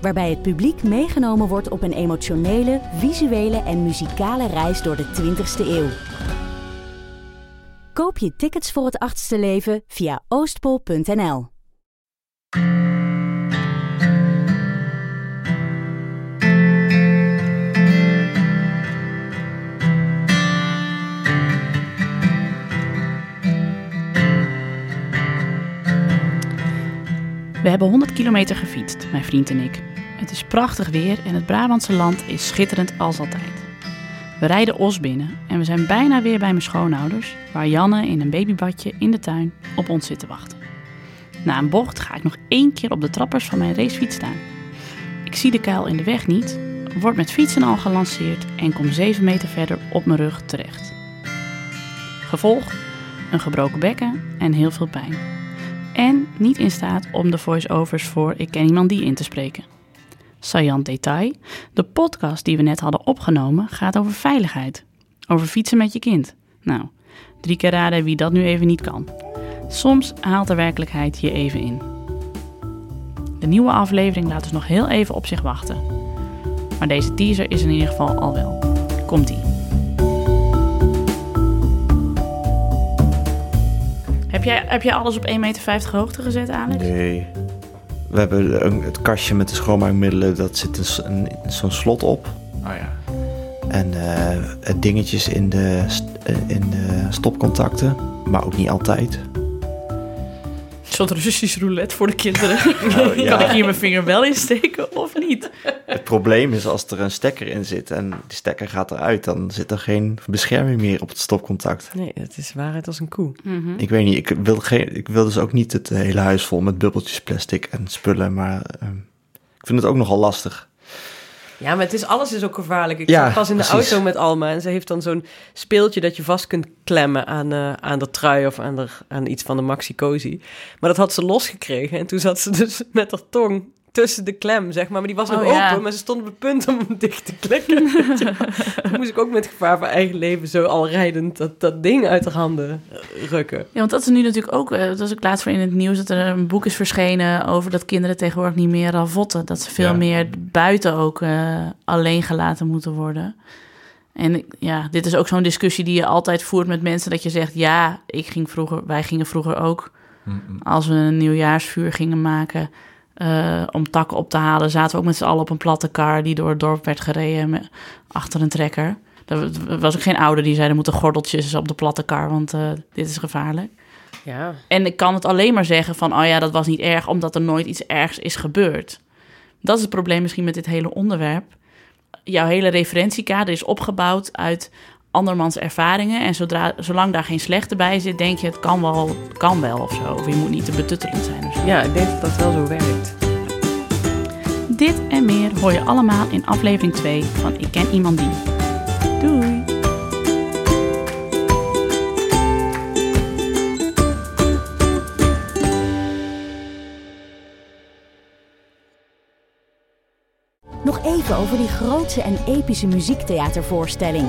waarbij het publiek meegenomen wordt op een emotionele, visuele en muzikale reis door de 20ste eeuw. Koop je tickets voor het achtste leven via oostpol.nl. We hebben 100 kilometer gefietst, mijn vriend en ik. Het is prachtig weer en het Brabantse land is schitterend als altijd. We rijden Os binnen en we zijn bijna weer bij mijn schoonouders, waar Janne in een babybadje in de tuin op ons zit te wachten. Na een bocht ga ik nog één keer op de trappers van mijn racefiets staan. Ik zie de kuil in de weg niet, word met fietsen al gelanceerd en kom 7 meter verder op mijn rug terecht. Gevolg: een gebroken bekken en heel veel pijn. En niet in staat om de voice-overs voor Ik ken iemand die in te spreken. Saillant detail: de podcast die we net hadden opgenomen gaat over veiligheid. Over fietsen met je kind. Nou, drie keer raden wie dat nu even niet kan. Soms haalt de werkelijkheid je even in. De nieuwe aflevering laat dus nog heel even op zich wachten. Maar deze teaser is in ieder geval al wel. Komt-ie. Heb jij, heb jij alles op 1,50 meter hoogte gezet, Alex? Nee. We hebben een- het kastje met de schoonmaakmiddelen, dat zit een zo'n slot op. Oh ja. En eh, het dingetjes in de, eh, in de stopcontacten, maar ook niet altijd. Een soort Russisch roulette voor de kinderen. Nou, ja. Kan ik hier mijn vinger wel in steken of niet? Het probleem is als er een stekker in zit en die stekker gaat eruit, dan zit er geen bescherming meer op het stopcontact. Nee, het is waarheid als een koe. Mhm. Ik weet niet, ik wil, geen, ik wil dus ook niet het hele huis vol met bubbeltjes plastic en spullen, maar ehm, ik vind het ook nogal lastig. Ja, maar het is, alles is ook gevaarlijk. Ik Ja, zat pas in de precies. auto met Alma en ze heeft dan zo'n speeltje dat je vast kunt klemmen aan, eh, aan de trui of aan, de, aan iets van de Maxi Cozy. Maar dat had ze losgekregen en toen zat ze dus met haar tong tussen de klem, zeg maar. Maar die was nog Oh, ja. open, maar ze stond op het punt om hem dicht te klikken. Toen moest ik ook met gevaar voor eigen leven zo al rijdend dat, dat ding uit haar handen rukken. Ja, want dat is nu natuurlijk ook, eh, dat was ik laatst voor in het nieuws, dat er een boek is verschenen over dat kinderen tegenwoordig niet meer ravotten. Dat ze veel Ja. meer buiten ook eh, alleen gelaten moeten worden. En ik- ja, dit is ook zo'n discussie die je altijd voert met mensen, dat je zegt, ja, ik ging vroeger, wij gingen vroeger ook, als we een nieuwjaarsvuur gingen maken, eh, om takken op te halen, zaten we ook met z'n allen op een platte kar die door het dorp werd gereden met, achter een trekker. Er was ook geen ouder die zei, er moeten gordeltjes op de platte kar, want eh, dit is gevaarlijk. Ja, En ik kan het alleen maar zeggen van, oh ja, dat was niet erg, omdat er nooit iets ergs is gebeurd. Dat is het probleem misschien met dit hele onderwerp. Jouw hele referentiekader is opgebouwd uit andermans ervaringen. En zodra, zolang daar geen slechte bij zit, denk je, het kan wel, kan wel of zo. Of je moet niet te betuttelend zijn of zo. ja, ik denk dat dat wel zo werkt. Dit en meer hoor je allemaal in aflevering 2 van Ik Ken Iemand Die. Doei! Nog even over die grootse en epische muziektheatervoorstelling.